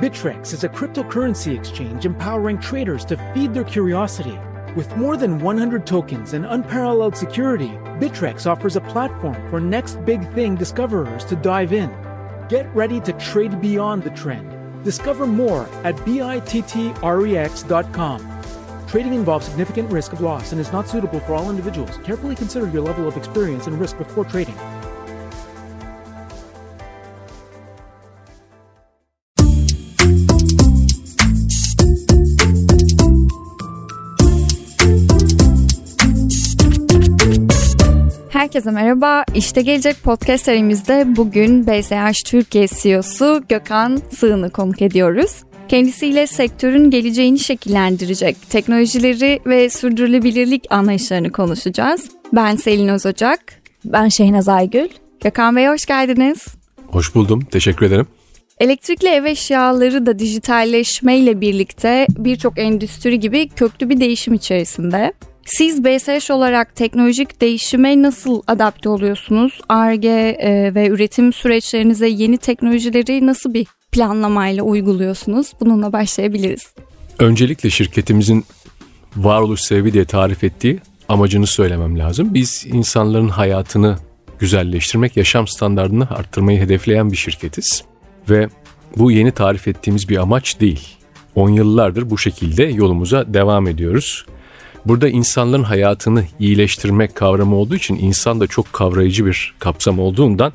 Bittrex is a cryptocurrency exchange empowering traders to feed their curiosity. With more than 100 tokens and unparalleled security, Bittrex offers a platform for next big thing discoverers to dive in. Get ready to trade beyond the trend. Discover more at bittrex.com. Trading involves significant risk of loss and is not suitable for all individuals. Carefully consider your level of experience and risk before trading. Herkese merhaba. İşte Gelecek podcast serimizde bugün BSH Türkiye CEO'su Gökhan Sığın'ı konuk ediyoruz. Kendisiyle sektörün geleceğini şekillendirecek teknolojileri ve sürdürülebilirlik anlayışlarını konuşacağız. Ben Selin Özocak. Ben Şehnaz Aygül. Gökhan Bey hoş geldiniz. Hoş buldum. Teşekkür ederim. Elektrikli ev eşyaları da dijitalleşmeyle birlikte birçok endüstri gibi köklü bir değişim içerisinde. Siz BSH olarak teknolojik değişime nasıl adapte oluyorsunuz? ARGE ve üretim süreçlerinize yeni teknolojileri nasıl bir planlamayla uyguluyorsunuz? Bununla başlayabiliriz. Öncelikle şirketimizin varoluş sebebi diye tarif ettiği amacını söylemem lazım. Biz insanların hayatını güzelleştirmek, yaşam standartını arttırmayı hedefleyen bir şirketiz. Ve bu yeni tarif ettiğimiz bir amaç değil. 10 yıllardır bu şekilde yolumuza devam ediyoruz. Burada insanların hayatını iyileştirmek kavramı olduğu için insan da çok kavrayıcı bir kapsam olduğundan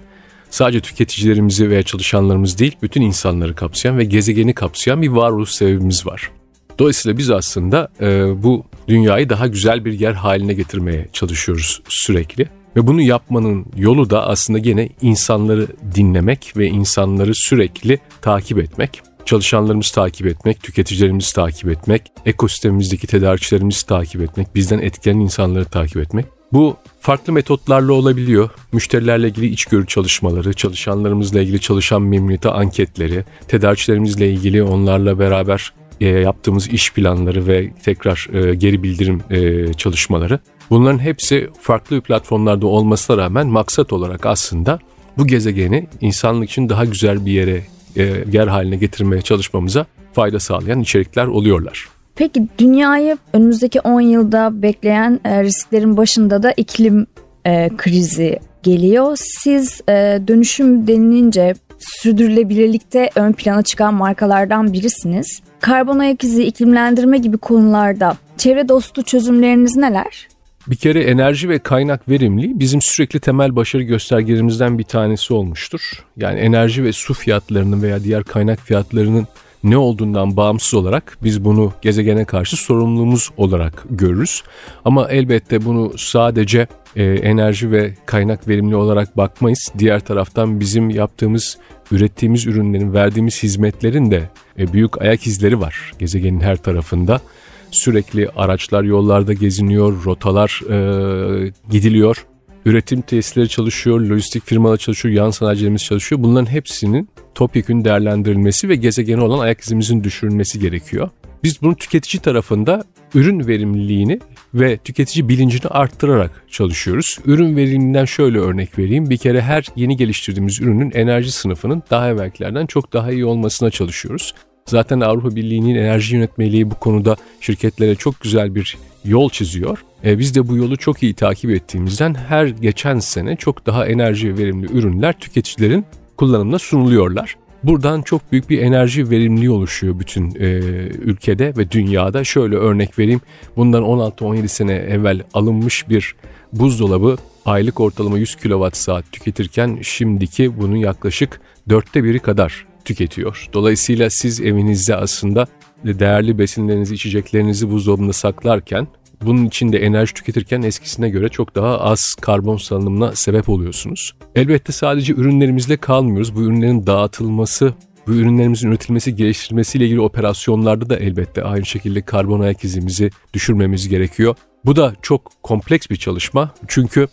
sadece tüketicilerimizi veya çalışanlarımız değil bütün insanları kapsayan ve gezegeni kapsayan bir varoluş sebebimiz var. Dolayısıyla biz aslında e, bu dünyayı daha güzel bir yer haline getirmeye çalışıyoruz sürekli. Ve bunu yapmanın yolu da aslında gene insanları dinlemek ve insanları sürekli takip etmek çalışanlarımızı takip etmek, tüketicilerimizi takip etmek, ekosistemimizdeki tedarikçilerimizi takip etmek, bizden etkilenen insanları takip etmek. Bu farklı metotlarla olabiliyor. Müşterilerle ilgili içgörü çalışmaları, çalışanlarımızla ilgili çalışan memnuniyeti anketleri, tedarikçilerimizle ilgili onlarla beraber e, yaptığımız iş planları ve tekrar e, geri bildirim e, çalışmaları. Bunların hepsi farklı platformlarda olmasına rağmen maksat olarak aslında bu gezegeni insanlık için daha güzel bir yere e, yer haline getirmeye çalışmamıza fayda sağlayan içerikler oluyorlar. Peki dünyayı önümüzdeki 10 yılda bekleyen e, risklerin başında da iklim e, krizi geliyor. Siz e, dönüşüm denilince sürdürülebilirlikte ön plana çıkan markalardan birisiniz. Karbon ayak izi, iklimlendirme gibi konularda çevre dostu çözümleriniz neler? Bir kere enerji ve kaynak verimli bizim sürekli temel başarı göstergelerimizden bir tanesi olmuştur. Yani enerji ve su fiyatlarının veya diğer kaynak fiyatlarının ne olduğundan bağımsız olarak biz bunu gezegene karşı sorumluluğumuz olarak görürüz. Ama elbette bunu sadece e, enerji ve kaynak verimli olarak bakmayız. Diğer taraftan bizim yaptığımız, ürettiğimiz ürünlerin, verdiğimiz hizmetlerin de e, büyük ayak izleri var gezegenin her tarafında sürekli araçlar yollarda geziniyor, rotalar e, gidiliyor. Üretim tesisleri çalışıyor, lojistik firmalar çalışıyor, yan sanayicilerimiz çalışıyor. Bunların hepsinin topyekün değerlendirilmesi ve gezegene olan ayak izimizin düşürülmesi gerekiyor. Biz bunu tüketici tarafında ürün verimliliğini ve tüketici bilincini arttırarak çalışıyoruz. Ürün verimliliğinden şöyle örnek vereyim. Bir kere her yeni geliştirdiğimiz ürünün enerji sınıfının daha evvelkilerden çok daha iyi olmasına çalışıyoruz. Zaten Avrupa Birliği'nin enerji yönetmeliği bu konuda şirketlere çok güzel bir yol çiziyor. E, biz de bu yolu çok iyi takip ettiğimizden her geçen sene çok daha enerji verimli ürünler tüketicilerin kullanımına sunuluyorlar. Buradan çok büyük bir enerji verimliliği oluşuyor bütün e, ülkede ve dünyada. Şöyle örnek vereyim. Bundan 16-17 sene evvel alınmış bir buzdolabı aylık ortalama 100 kWh saat tüketirken şimdiki bunun yaklaşık dörtte biri kadar tüketiyor. Dolayısıyla siz evinizde aslında değerli besinlerinizi, içeceklerinizi buzdolabında saklarken bunun içinde enerji tüketirken eskisine göre çok daha az karbon salınımına sebep oluyorsunuz. Elbette sadece ürünlerimizle kalmıyoruz. Bu ürünlerin dağıtılması, bu ürünlerimizin üretilmesi, geliştirilmesiyle ilgili operasyonlarda da elbette aynı şekilde karbon ayak izimizi düşürmemiz gerekiyor. Bu da çok kompleks bir çalışma. Çünkü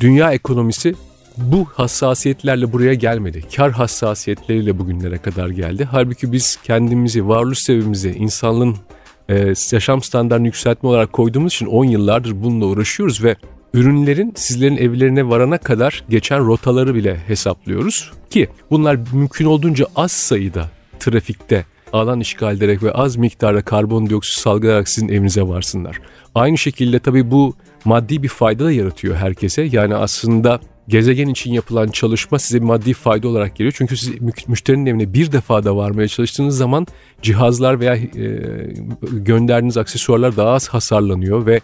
dünya ekonomisi bu hassasiyetlerle buraya gelmedi. Kar hassasiyetleriyle bugünlere kadar geldi. Halbuki biz kendimizi, varoluş sebebimizi, insanlığın e, yaşam standartını yükseltme olarak koyduğumuz için 10 yıllardır bununla uğraşıyoruz ve ürünlerin sizlerin evlerine varana kadar geçen rotaları bile hesaplıyoruz ki bunlar mümkün olduğunca az sayıda trafikte alan işgal ederek ve az miktarda karbondioksit salgılayarak sizin evinize varsınlar. Aynı şekilde tabii bu maddi bir fayda da yaratıyor herkese. Yani aslında gezegen için yapılan çalışma size maddi fayda olarak geliyor. Çünkü siz müşterinin evine bir defa da varmaya çalıştığınız zaman cihazlar veya e, gönderdiğiniz aksesuarlar daha az hasarlanıyor ve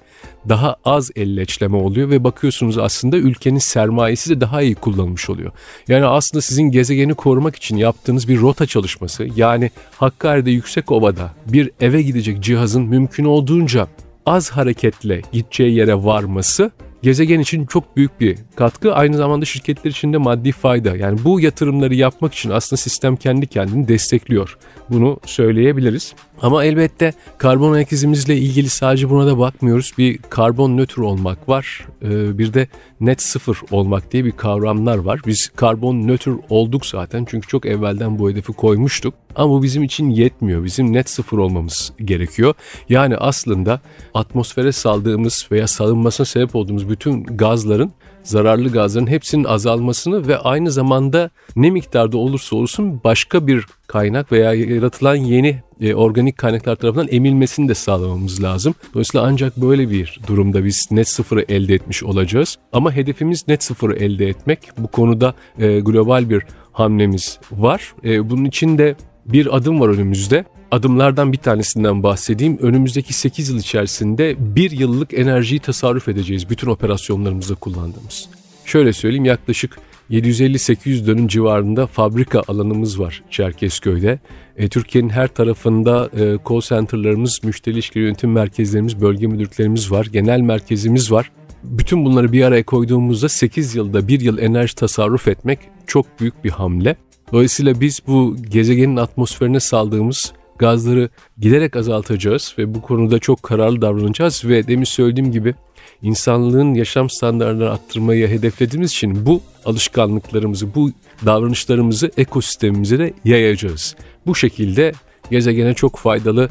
daha az elleçleme oluyor ve bakıyorsunuz aslında ülkenin sermayesi de daha iyi kullanılmış oluyor. Yani aslında sizin gezegeni korumak için yaptığınız bir rota çalışması yani Hakkari'de Yüksek Ova'da bir eve gidecek cihazın mümkün olduğunca az hareketle gideceği yere varması gezegen için çok büyük bir katkı. Aynı zamanda şirketler için de maddi fayda. Yani bu yatırımları yapmak için aslında sistem kendi kendini destekliyor. Bunu söyleyebiliriz. Ama elbette karbon ayak izimizle ilgili sadece buna da bakmıyoruz. Bir karbon nötr olmak var. Ee, bir de net sıfır olmak diye bir kavramlar var. Biz karbon nötr olduk zaten çünkü çok evvelden bu hedefi koymuştuk. Ama bu bizim için yetmiyor. Bizim net sıfır olmamız gerekiyor. Yani aslında atmosfere saldığımız veya salınmasına sebep olduğumuz bütün gazların zararlı gazların hepsinin azalmasını ve aynı zamanda ne miktarda olursa olsun başka bir kaynak veya yaratılan yeni e, organik kaynaklar tarafından emilmesini de sağlamamız lazım. Dolayısıyla ancak böyle bir durumda biz net sıfırı elde etmiş olacağız. Ama hedefimiz net sıfırı elde etmek. Bu konuda e, global bir hamlemiz var. E, bunun için de bir adım var önümüzde. Adımlardan bir tanesinden bahsedeyim. Önümüzdeki 8 yıl içerisinde bir yıllık enerjiyi tasarruf edeceğiz bütün operasyonlarımızda kullandığımız. Şöyle söyleyeyim yaklaşık 750-800 dönüm civarında fabrika alanımız var Çerkezköy'de. E, Türkiye'nin her tarafında e, call center'larımız, müşteri ilişkileri yönetim merkezlerimiz, bölge müdürlüklerimiz var, genel merkezimiz var. Bütün bunları bir araya koyduğumuzda 8 yılda bir yıl enerji tasarruf etmek çok büyük bir hamle. Dolayısıyla biz bu gezegenin atmosferine saldığımız gazları giderek azaltacağız ve bu konuda çok kararlı davranacağız ve demin söylediğim gibi insanlığın yaşam standartlarını arttırmayı hedeflediğimiz için bu alışkanlıklarımızı, bu davranışlarımızı ekosistemimize de yayacağız. Bu şekilde gezegene çok faydalı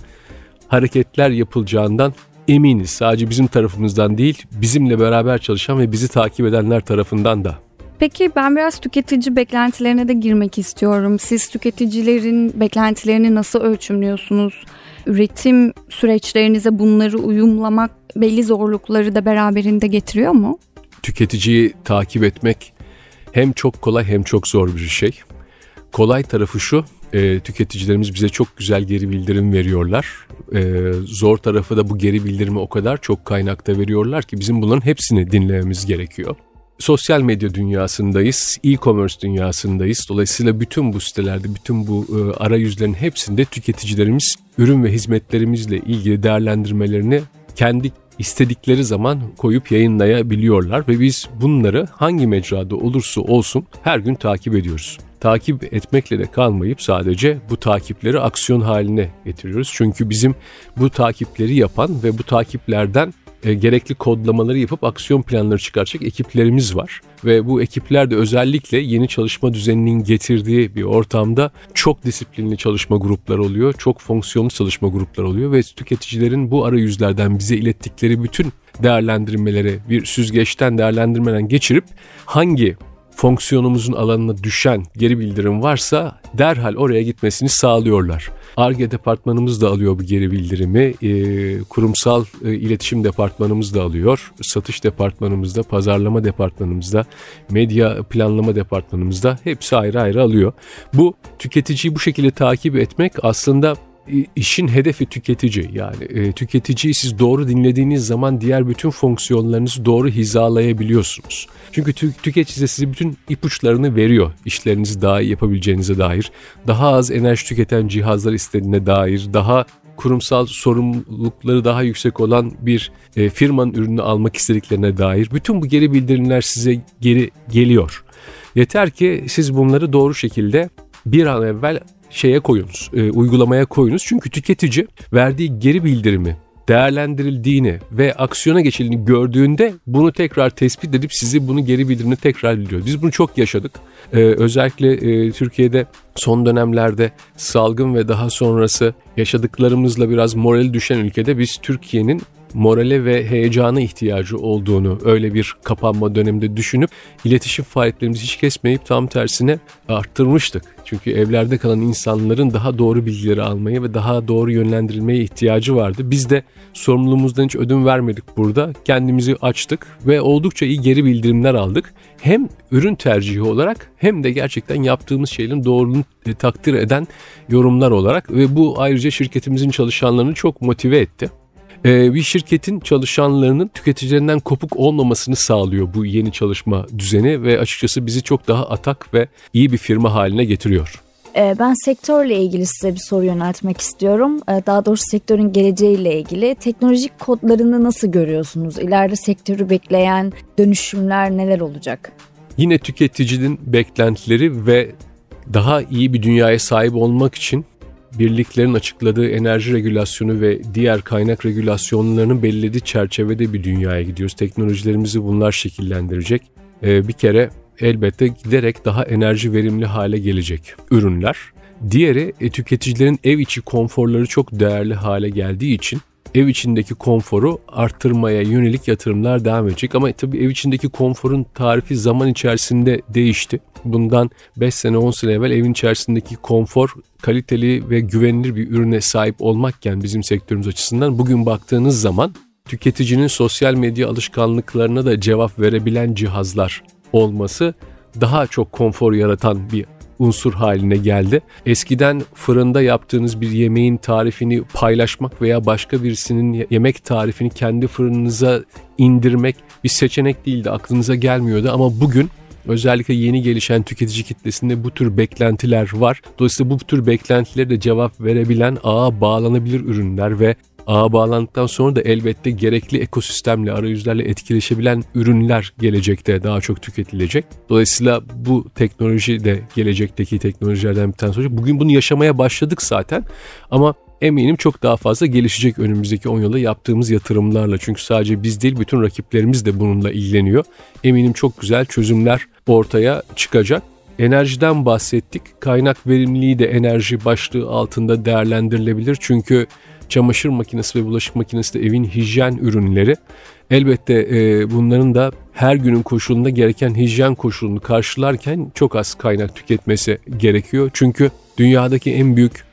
hareketler yapılacağından eminiz. Sadece bizim tarafımızdan değil, bizimle beraber çalışan ve bizi takip edenler tarafından da. Peki ben biraz tüketici beklentilerine de girmek istiyorum. Siz tüketicilerin beklentilerini nasıl ölçümlüyorsunuz? Üretim süreçlerinize bunları uyumlamak belli zorlukları da beraberinde getiriyor mu? Tüketiciyi takip etmek hem çok kolay hem çok zor bir şey. Kolay tarafı şu, e, tüketicilerimiz bize çok güzel geri bildirim veriyorlar. E, zor tarafı da bu geri bildirimi o kadar çok kaynakta veriyorlar ki bizim bunların hepsini dinlememiz gerekiyor sosyal medya dünyasındayız, e-commerce dünyasındayız. Dolayısıyla bütün bu sitelerde, bütün bu e, arayüzlerin hepsinde tüketicilerimiz ürün ve hizmetlerimizle ilgili değerlendirmelerini kendi istedikleri zaman koyup yayınlayabiliyorlar ve biz bunları hangi mecrada olursa olsun her gün takip ediyoruz. Takip etmekle de kalmayıp sadece bu takipleri aksiyon haline getiriyoruz. Çünkü bizim bu takipleri yapan ve bu takiplerden e, gerekli kodlamaları yapıp aksiyon planları çıkaracak ekiplerimiz var. Ve bu ekipler de özellikle yeni çalışma düzeninin getirdiği bir ortamda çok disiplinli çalışma grupları oluyor, çok fonksiyonlu çalışma grupları oluyor ve tüketicilerin bu arayüzlerden bize ilettikleri bütün değerlendirmeleri bir süzgeçten değerlendirmeden geçirip hangi fonksiyonumuzun alanına düşen geri bildirim varsa derhal oraya gitmesini sağlıyorlar. ARGE departmanımız da alıyor bu geri bildirimi. E, kurumsal e, iletişim departmanımız da alıyor. Satış departmanımızda, pazarlama departmanımızda, medya planlama departmanımızda hepsi ayrı ayrı alıyor. Bu tüketiciyi bu şekilde takip etmek aslında işin hedefi tüketici yani e, tüketiciyi siz doğru dinlediğiniz zaman diğer bütün fonksiyonlarınızı doğru hizalayabiliyorsunuz. Çünkü tü, tüketici size bütün ipuçlarını veriyor işlerinizi daha iyi yapabileceğinize dair. Daha az enerji tüketen cihazlar istediğine dair, daha kurumsal sorumlulukları daha yüksek olan bir e, firmanın ürünü almak istediklerine dair bütün bu geri bildirimler size geri geliyor. Yeter ki siz bunları doğru şekilde bir an evvel şeye koyunuz, e, uygulamaya koyunuz. Çünkü tüketici verdiği geri bildirimi değerlendirildiğini ve aksiyona geçildiğini gördüğünde bunu tekrar tespit edip sizi bunu geri bildirimini tekrar biliyor. Biz bunu çok yaşadık. Ee, özellikle e, Türkiye'de son dönemlerde salgın ve daha sonrası yaşadıklarımızla biraz morali düşen ülkede biz Türkiye'nin morale ve heyecana ihtiyacı olduğunu öyle bir kapanma döneminde düşünüp iletişim faaliyetlerimizi hiç kesmeyip tam tersine arttırmıştık. Çünkü evlerde kalan insanların daha doğru bilgileri almaya ve daha doğru yönlendirilmeye ihtiyacı vardı. Biz de sorumluluğumuzdan hiç ödün vermedik burada. Kendimizi açtık ve oldukça iyi geri bildirimler aldık. Hem ürün tercihi olarak hem de gerçekten yaptığımız şeylerin doğruluğunu e, takdir eden yorumlar olarak ve bu ayrıca şirketimizin çalışanlarını çok motive etti. Ee, bir şirketin çalışanlarının tüketicilerinden kopuk olmamasını sağlıyor bu yeni çalışma düzeni ve açıkçası bizi çok daha atak ve iyi bir firma haline getiriyor. Ee, ben sektörle ilgili size bir soru yöneltmek istiyorum. Ee, daha doğrusu sektörün geleceğiyle ilgili. Teknolojik kodlarını nasıl görüyorsunuz? İleride sektörü bekleyen dönüşümler neler olacak? Yine tüketicinin beklentileri ve daha iyi bir dünyaya sahip olmak için birliklerin açıkladığı enerji regülasyonu ve diğer kaynak regülasyonlarının belirlediği çerçevede bir dünyaya gidiyoruz. Teknolojilerimizi bunlar şekillendirecek. Ee, bir kere elbette giderek daha enerji verimli hale gelecek ürünler. Diğeri e, tüketicilerin ev içi konforları çok değerli hale geldiği için ev içindeki konforu arttırmaya yönelik yatırımlar devam edecek. Ama tabii ev içindeki konforun tarifi zaman içerisinde değişti. Bundan 5 sene 10 sene evvel evin içerisindeki konfor kaliteli ve güvenilir bir ürüne sahip olmakken bizim sektörümüz açısından bugün baktığınız zaman tüketicinin sosyal medya alışkanlıklarına da cevap verebilen cihazlar olması daha çok konfor yaratan bir unsur haline geldi. Eskiden fırında yaptığınız bir yemeğin tarifini paylaşmak veya başka birisinin yemek tarifini kendi fırınınıza indirmek bir seçenek değildi, aklınıza gelmiyordu ama bugün Özellikle yeni gelişen tüketici kitlesinde bu tür beklentiler var. Dolayısıyla bu tür beklentilere de cevap verebilen ağa bağlanabilir ürünler ve ağa bağlandıktan sonra da elbette gerekli ekosistemle, arayüzlerle etkileşebilen ürünler gelecekte daha çok tüketilecek. Dolayısıyla bu teknoloji de gelecekteki teknolojilerden bir tanesi olacak. Bugün bunu yaşamaya başladık zaten ama eminim çok daha fazla gelişecek önümüzdeki 10 yılda yaptığımız yatırımlarla. Çünkü sadece biz değil bütün rakiplerimiz de bununla ilgileniyor. Eminim çok güzel çözümler ortaya çıkacak. Enerjiden bahsettik. Kaynak verimliliği de enerji başlığı altında değerlendirilebilir. Çünkü çamaşır makinesi ve bulaşık makinesi de evin hijyen ürünleri. Elbette e, bunların da her günün koşulunda gereken hijyen koşulunu karşılarken çok az kaynak tüketmesi gerekiyor. Çünkü dünyadaki en büyük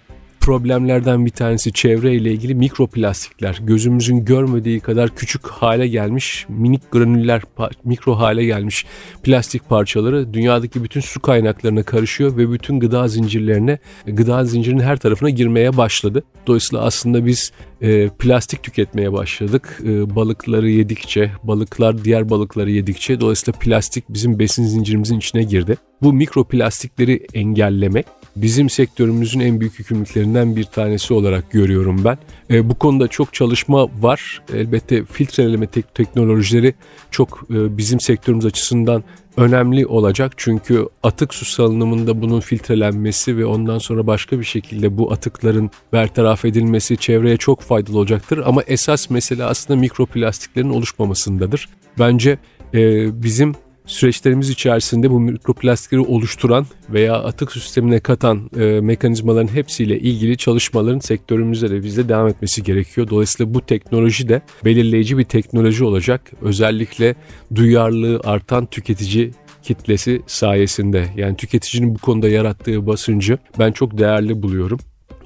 problemlerden bir tanesi çevre ile ilgili mikroplastikler. Gözümüzün görmediği kadar küçük hale gelmiş minik granüller, mikro hale gelmiş plastik parçaları dünyadaki bütün su kaynaklarına karışıyor ve bütün gıda zincirlerine, gıda zincirinin her tarafına girmeye başladı. Dolayısıyla aslında biz e, plastik tüketmeye başladık. E, balıkları yedikçe, balıklar diğer balıkları yedikçe dolayısıyla plastik bizim besin zincirimizin içine girdi. Bu mikroplastikleri engellemek bizim sektörümüzün en büyük yükümlülüklerinden bir tanesi olarak görüyorum ben. E, bu konuda çok çalışma var. Elbette filtreleme tek teknolojileri çok e, bizim sektörümüz açısından önemli olacak. Çünkü atık su salınımında bunun filtrelenmesi ve ondan sonra başka bir şekilde bu atıkların bertaraf edilmesi çevreye çok faydalı olacaktır. Ama esas mesele aslında mikroplastiklerin oluşmamasındadır. Bence e, bizim süreçlerimiz içerisinde bu mikroplastikleri oluşturan veya atık sistemine katan e, mekanizmaların hepsiyle ilgili çalışmaların sektörümüzde de bizde devam etmesi gerekiyor. Dolayısıyla bu teknoloji de belirleyici bir teknoloji olacak. Özellikle duyarlılığı artan tüketici kitlesi sayesinde yani tüketicinin bu konuda yarattığı basıncı ben çok değerli buluyorum.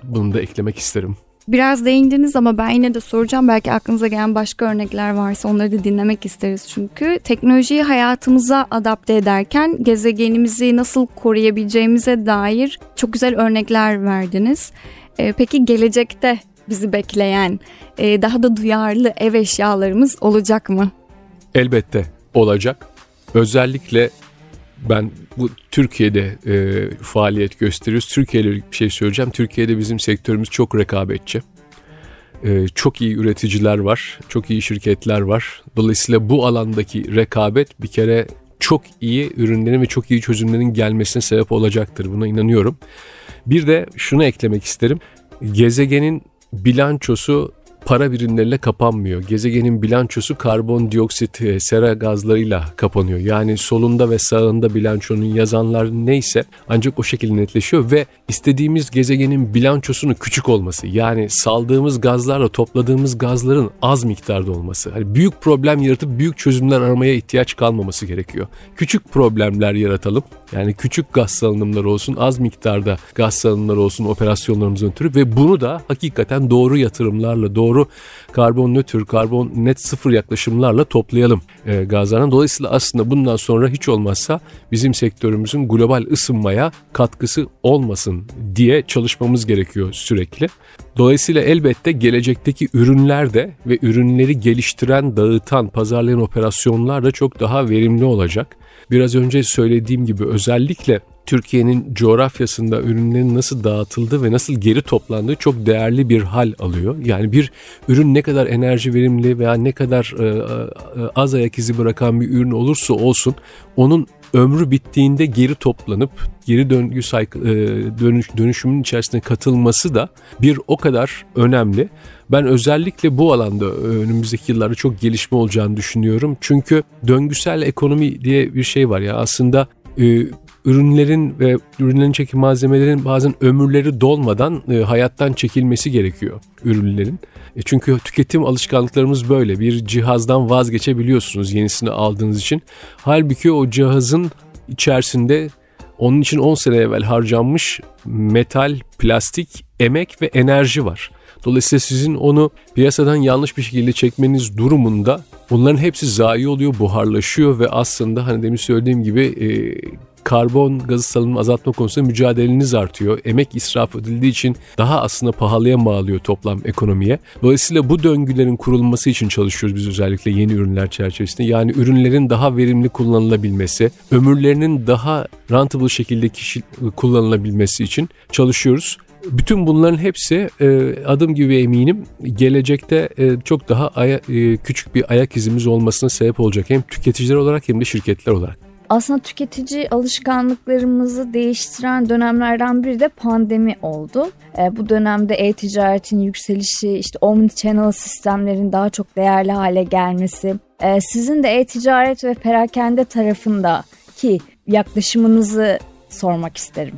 Bunu da eklemek isterim. Biraz değindiniz ama ben yine de soracağım. Belki aklınıza gelen başka örnekler varsa onları da dinlemek isteriz çünkü. Teknolojiyi hayatımıza adapte ederken gezegenimizi nasıl koruyabileceğimize dair çok güzel örnekler verdiniz. Ee, peki gelecekte bizi bekleyen e, daha da duyarlı ev eşyalarımız olacak mı? Elbette olacak. Özellikle ben bu Türkiye'de e, faaliyet gösteriyoruz. Türkiye ile bir şey söyleyeceğim. Türkiye'de bizim sektörümüz çok rekabetçi. E, çok iyi üreticiler var, çok iyi şirketler var. Dolayısıyla bu alandaki rekabet bir kere çok iyi ürünlerin ve çok iyi çözümlerin gelmesine sebep olacaktır. Buna inanıyorum. Bir de şunu eklemek isterim. Gezegenin bilançosu para birimleriyle kapanmıyor. Gezegenin bilançosu karbondioksit, e, sera gazlarıyla kapanıyor. Yani solunda ve sağında bilançonun yazanlar neyse ancak o şekilde netleşiyor ve istediğimiz gezegenin bilançosunun küçük olması. Yani saldığımız gazlarla topladığımız gazların az miktarda olması. Hani büyük problem yaratıp büyük çözümler aramaya ihtiyaç kalmaması gerekiyor. Küçük problemler yaratalım. Yani küçük gaz salınımları olsun, az miktarda gaz salınımları olsun operasyonlarımızın ötürü ve bunu da hakikaten doğru yatırımlarla, doğru karbon nötr, karbon net sıfır yaklaşımlarla toplayalım e, gazlardan. Dolayısıyla aslında bundan sonra hiç olmazsa bizim sektörümüzün global ısınmaya katkısı olmasın diye çalışmamız gerekiyor sürekli. Dolayısıyla elbette gelecekteki ürünler de ve ürünleri geliştiren, dağıtan, pazarlayan operasyonlar da çok daha verimli olacak. Biraz önce söylediğim gibi özellikle Türkiye'nin coğrafyasında ürünlerin nasıl dağıtıldığı ve nasıl geri toplandığı çok değerli bir hal alıyor. Yani bir ürün ne kadar enerji verimli veya ne kadar e, e, az ayak izi bırakan bir ürün olursa olsun onun ömrü bittiğinde geri toplanıp geri döngü e, dönüş, dönüşümün içerisine katılması da bir o kadar önemli. Ben özellikle bu alanda önümüzdeki yıllarda çok gelişme olacağını düşünüyorum. Çünkü döngüsel ekonomi diye bir şey var ya aslında e, ürünlerin ve ürünlerin çekim malzemelerin bazen ömürleri dolmadan e, hayattan çekilmesi gerekiyor ürünlerin. E çünkü tüketim alışkanlıklarımız böyle. Bir cihazdan vazgeçebiliyorsunuz yenisini aldığınız için. Halbuki o cihazın içerisinde onun için 10 sene evvel harcanmış metal, plastik, emek ve enerji var. Dolayısıyla sizin onu piyasadan yanlış bir şekilde çekmeniz durumunda bunların hepsi zayi oluyor, buharlaşıyor ve aslında hani demin söylediğim gibi e, karbon gazı salınımı azaltma konusunda mücadeleniz artıyor. Emek israf edildiği için daha aslında pahalıya mal alıyor toplam ekonomiye. Dolayısıyla bu döngülerin kurulması için çalışıyoruz biz özellikle yeni ürünler çerçevesinde. Yani ürünlerin daha verimli kullanılabilmesi, ömürlerinin daha rentable şekilde kişi kullanılabilmesi için çalışıyoruz. Bütün bunların hepsi e, adım gibi eminim gelecekte e, çok daha aya, e, küçük bir ayak izimiz olmasına sebep olacak. Hem tüketiciler olarak hem de şirketler olarak. Aslında tüketici alışkanlıklarımızı değiştiren dönemlerden biri de pandemi oldu. bu dönemde e-ticaretin yükselişi, işte omni-channel sistemlerin daha çok değerli hale gelmesi, sizin de e-ticaret ve perakende tarafındaki yaklaşımınızı sormak isterim.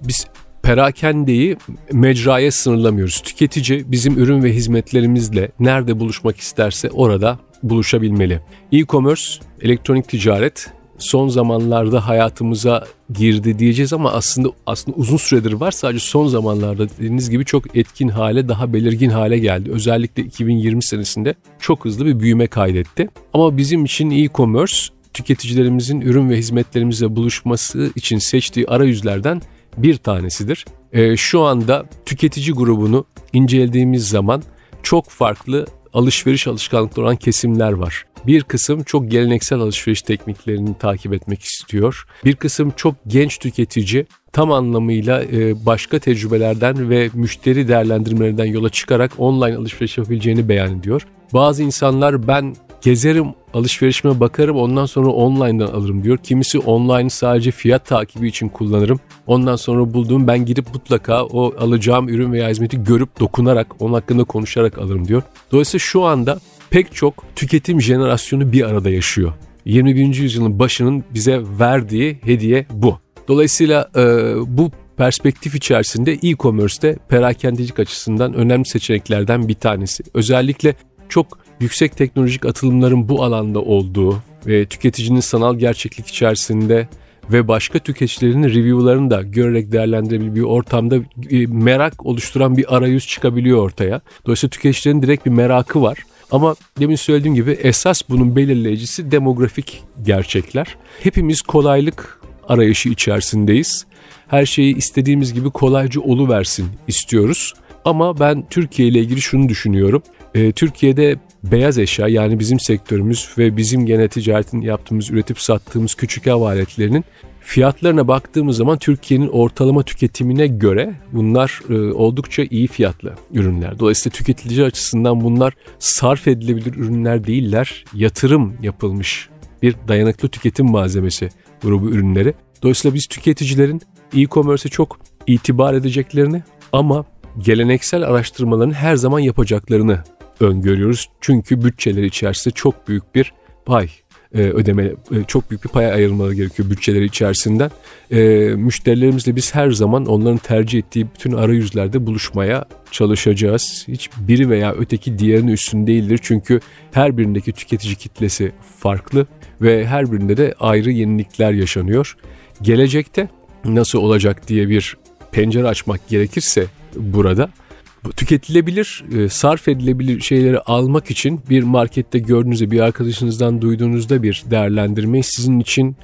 Biz perakendeyi mecraya sınırlamıyoruz. Tüketici bizim ürün ve hizmetlerimizle nerede buluşmak isterse orada buluşabilmeli. E-commerce, elektronik ticaret son zamanlarda hayatımıza girdi diyeceğiz ama aslında aslında uzun süredir var. Sadece son zamanlarda dediğiniz gibi çok etkin hale, daha belirgin hale geldi. Özellikle 2020 senesinde çok hızlı bir büyüme kaydetti. Ama bizim için e-commerce tüketicilerimizin ürün ve hizmetlerimizle buluşması için seçtiği arayüzlerden bir tanesidir. E, şu anda tüketici grubunu incelediğimiz zaman çok farklı alışveriş alışkanlıkları olan kesimler var. Bir kısım çok geleneksel alışveriş tekniklerini takip etmek istiyor. Bir kısım çok genç tüketici tam anlamıyla e, başka tecrübelerden ve müşteri değerlendirmelerinden yola çıkarak online alışveriş yapabileceğini beyan ediyor. Bazı insanlar ben gezerim alışverişime bakarım ondan sonra online'dan alırım diyor. Kimisi online sadece fiyat takibi için kullanırım. Ondan sonra bulduğum ben gidip mutlaka o alacağım ürün veya hizmeti görüp dokunarak onun hakkında konuşarak alırım diyor. Dolayısıyla şu anda pek çok tüketim jenerasyonu bir arada yaşıyor. 21. yüzyılın başının bize verdiği hediye bu. Dolayısıyla e, bu perspektif içerisinde e-commerce'te perakendecilik açısından önemli seçeneklerden bir tanesi. Özellikle çok yüksek teknolojik atılımların bu alanda olduğu ve tüketicinin sanal gerçeklik içerisinde ve başka tüketicilerin review'larını da görerek değerlendirebildiği bir ortamda e, merak oluşturan bir arayüz çıkabiliyor ortaya. Dolayısıyla tüketicilerin direkt bir merakı var. Ama demin söylediğim gibi esas bunun belirleyicisi demografik gerçekler. Hepimiz kolaylık arayışı içerisindeyiz. Her şeyi istediğimiz gibi kolayca oluversin istiyoruz. Ama ben Türkiye ile ilgili şunu düşünüyorum. Ee, Türkiye'de beyaz eşya yani bizim sektörümüz ve bizim gene ticaretin yaptığımız, üretip sattığımız küçük ev aletlerinin fiyatlarına baktığımız zaman Türkiye'nin ortalama tüketimine göre bunlar e, oldukça iyi fiyatlı ürünler. Dolayısıyla tüketici açısından bunlar sarf edilebilir ürünler değiller. Yatırım yapılmış bir dayanıklı tüketim malzemesi grubu ürünleri. Dolayısıyla biz tüketicilerin e-commerce'e çok itibar edeceklerini ama geleneksel araştırmaların her zaman yapacaklarını öngörüyoruz. Çünkü bütçeler içerisinde çok büyük bir pay e, ödeme e, çok büyük bir paya ayrılmaları gerekiyor bütçeleri içerisinden. E, müşterilerimizle biz her zaman onların tercih ettiği bütün arayüzlerde buluşmaya çalışacağız. Hiç biri veya öteki diğerinin üstün değildir. Çünkü her birindeki tüketici kitlesi farklı ve her birinde de ayrı yenilikler yaşanıyor. Gelecekte nasıl olacak diye bir pencere açmak gerekirse burada tüketilebilir, e, sarf edilebilir şeyleri almak için bir markette gördüğünüzde bir arkadaşınızdan duyduğunuzda bir değerlendirme sizin için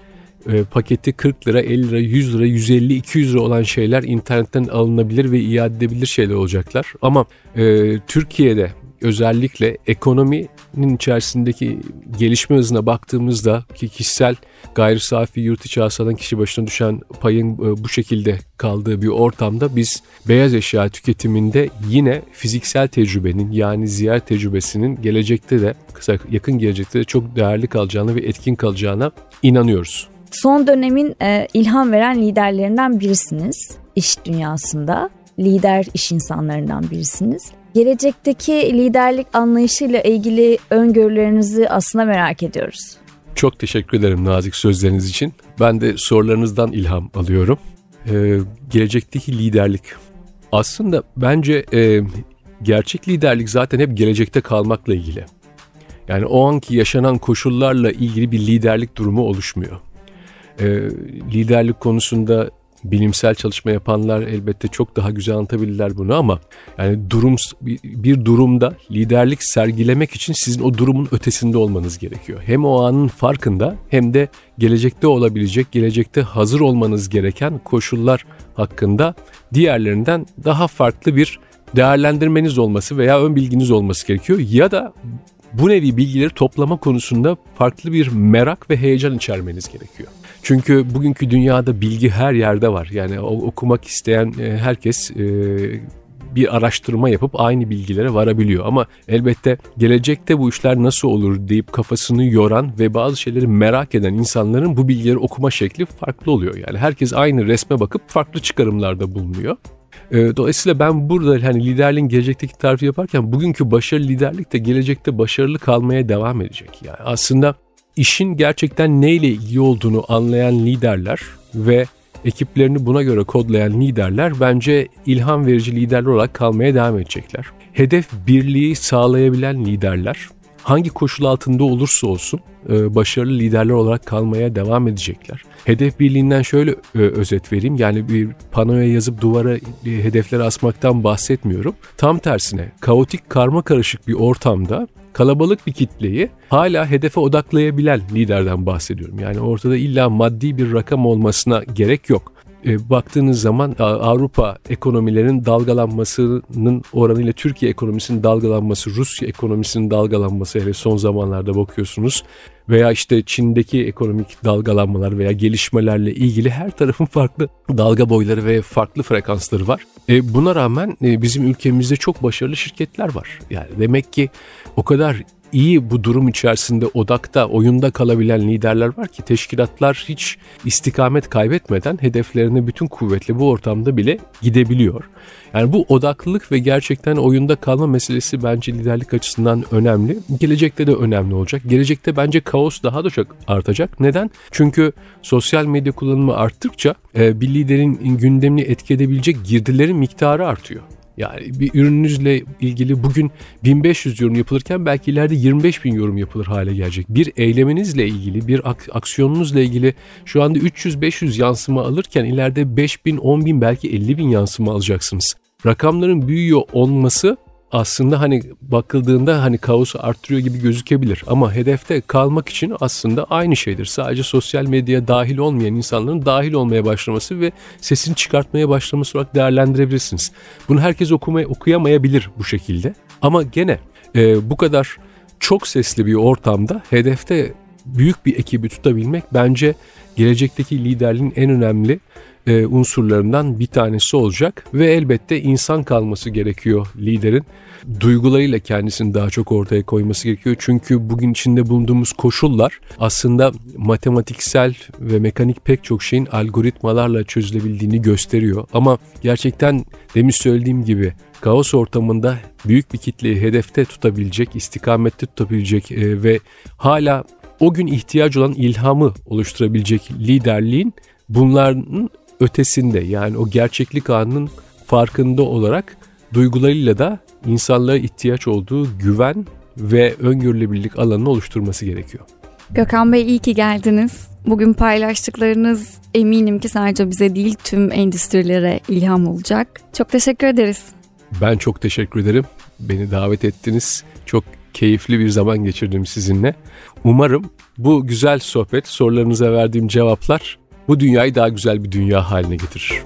e, paketi 40 lira, 50 lira, 100 lira, 150, 200 lira olan şeyler internetten alınabilir ve iade edebilir şeyler olacaklar. Ama e, Türkiye'de özellikle ekonominin içerisindeki gelişme hızına baktığımızda ki kişisel gayri safi yurt içi hasıladan kişi başına düşen payın e, bu şekilde kaldığı bir ortamda biz beyaz eşya tüketiminde yine fiziksel tecrübenin yani ziyaret tecrübesinin gelecekte de kısa yakın gelecekte de çok değerli kalacağına ve etkin kalacağına inanıyoruz. Son dönemin e, ilham veren liderlerinden birisiniz iş dünyasında. Lider iş insanlarından birisiniz. Gelecekteki liderlik anlayışıyla ilgili öngörülerinizi aslında merak ediyoruz. Çok teşekkür ederim nazik sözleriniz için. Ben de sorularınızdan ilham alıyorum. Ee, gelecekteki liderlik. Aslında bence e, gerçek liderlik zaten hep gelecekte kalmakla ilgili. Yani o anki yaşanan koşullarla ilgili bir liderlik durumu oluşmuyor. Ee, liderlik konusunda bilimsel çalışma yapanlar elbette çok daha güzel anlatabilirler bunu ama yani durum bir durumda liderlik sergilemek için sizin o durumun ötesinde olmanız gerekiyor. Hem o anın farkında hem de gelecekte olabilecek, gelecekte hazır olmanız gereken koşullar hakkında diğerlerinden daha farklı bir değerlendirmeniz olması veya ön bilginiz olması gerekiyor ya da bu nevi bilgileri toplama konusunda farklı bir merak ve heyecan içermeniz gerekiyor. Çünkü bugünkü dünyada bilgi her yerde var. Yani okumak isteyen e, herkes e, bir araştırma yapıp aynı bilgilere varabiliyor. Ama elbette gelecekte bu işler nasıl olur deyip kafasını yoran ve bazı şeyleri merak eden insanların bu bilgileri okuma şekli farklı oluyor. Yani herkes aynı resme bakıp farklı çıkarımlarda bulunuyor. E, dolayısıyla ben burada hani liderliğin gelecekteki tarifi yaparken bugünkü başarılı liderlik de gelecekte başarılı kalmaya devam edecek. Yani aslında işin gerçekten neyle ilgili olduğunu anlayan liderler ve ekiplerini buna göre kodlayan liderler bence ilham verici liderler olarak kalmaya devam edecekler. Hedef birliği sağlayabilen liderler hangi koşul altında olursa olsun e, başarılı liderler olarak kalmaya devam edecekler. Hedef birliğinden şöyle e, özet vereyim. Yani bir panoya yazıp duvara hedefleri asmaktan bahsetmiyorum. Tam tersine kaotik karma karışık bir ortamda kalabalık bir kitleyi hala hedefe odaklayabilen liderden bahsediyorum. Yani ortada illa maddi bir rakam olmasına gerek yok. E, baktığınız zaman Avrupa ekonomilerinin dalgalanmasının oranıyla Türkiye ekonomisinin dalgalanması, Rusya ekonomisinin dalgalanması hele son zamanlarda bakıyorsunuz veya işte Çin'deki ekonomik dalgalanmalar veya gelişmelerle ilgili her tarafın farklı dalga boyları ve farklı frekansları var. E, buna rağmen e, bizim ülkemizde çok başarılı şirketler var. Yani demek ki o kadar iyi bu durum içerisinde odakta, oyunda kalabilen liderler var ki teşkilatlar hiç istikamet kaybetmeden hedeflerine bütün kuvvetle bu ortamda bile gidebiliyor. Yani bu odaklılık ve gerçekten oyunda kalma meselesi bence liderlik açısından önemli. Gelecekte de önemli olacak. Gelecekte bence kaos daha da çok artacak. Neden? Çünkü sosyal medya kullanımı arttıkça e, bir liderin gündemini etki edebilecek girdilerin miktarı artıyor. Yani bir ürününüzle ilgili bugün 1500 yorum yapılırken belki ileride 25 bin yorum yapılır hale gelecek. Bir eyleminizle ilgili, bir ak- aksiyonunuzla ilgili şu anda 300-500 yansıma alırken ileride 5 bin, 10 bin belki 50 bin yansıma alacaksınız. Rakamların büyüyor olması aslında hani bakıldığında hani kaosu arttırıyor gibi gözükebilir ama hedefte kalmak için aslında aynı şeydir. Sadece sosyal medyaya dahil olmayan insanların dahil olmaya başlaması ve sesini çıkartmaya başlaması olarak değerlendirebilirsiniz. Bunu herkes okumaya okuyamayabilir bu şekilde. Ama gene e, bu kadar çok sesli bir ortamda hedefte büyük bir ekibi tutabilmek bence gelecekteki liderliğin en önemli e, unsurlarından bir tanesi olacak ve elbette insan kalması gerekiyor liderin. Duygularıyla kendisini daha çok ortaya koyması gerekiyor. Çünkü bugün içinde bulunduğumuz koşullar aslında matematiksel ve mekanik pek çok şeyin algoritmalarla çözülebildiğini gösteriyor. Ama gerçekten demin söylediğim gibi kaos ortamında büyük bir kitleyi hedefte tutabilecek, istikamette tutabilecek e, ve hala o gün ihtiyacı olan ilhamı oluşturabilecek liderliğin bunların ötesinde yani o gerçeklik anının farkında olarak duygularıyla da insanlara ihtiyaç olduğu güven ve öngörülebilirlik alanını oluşturması gerekiyor. Gökhan Bey iyi ki geldiniz. Bugün paylaştıklarınız eminim ki sadece bize değil tüm endüstrilere ilham olacak. Çok teşekkür ederiz. Ben çok teşekkür ederim. Beni davet ettiniz. Çok keyifli bir zaman geçirdim sizinle. Umarım bu güzel sohbet, sorularınıza verdiğim cevaplar bu dünyayı daha güzel bir dünya haline getirir.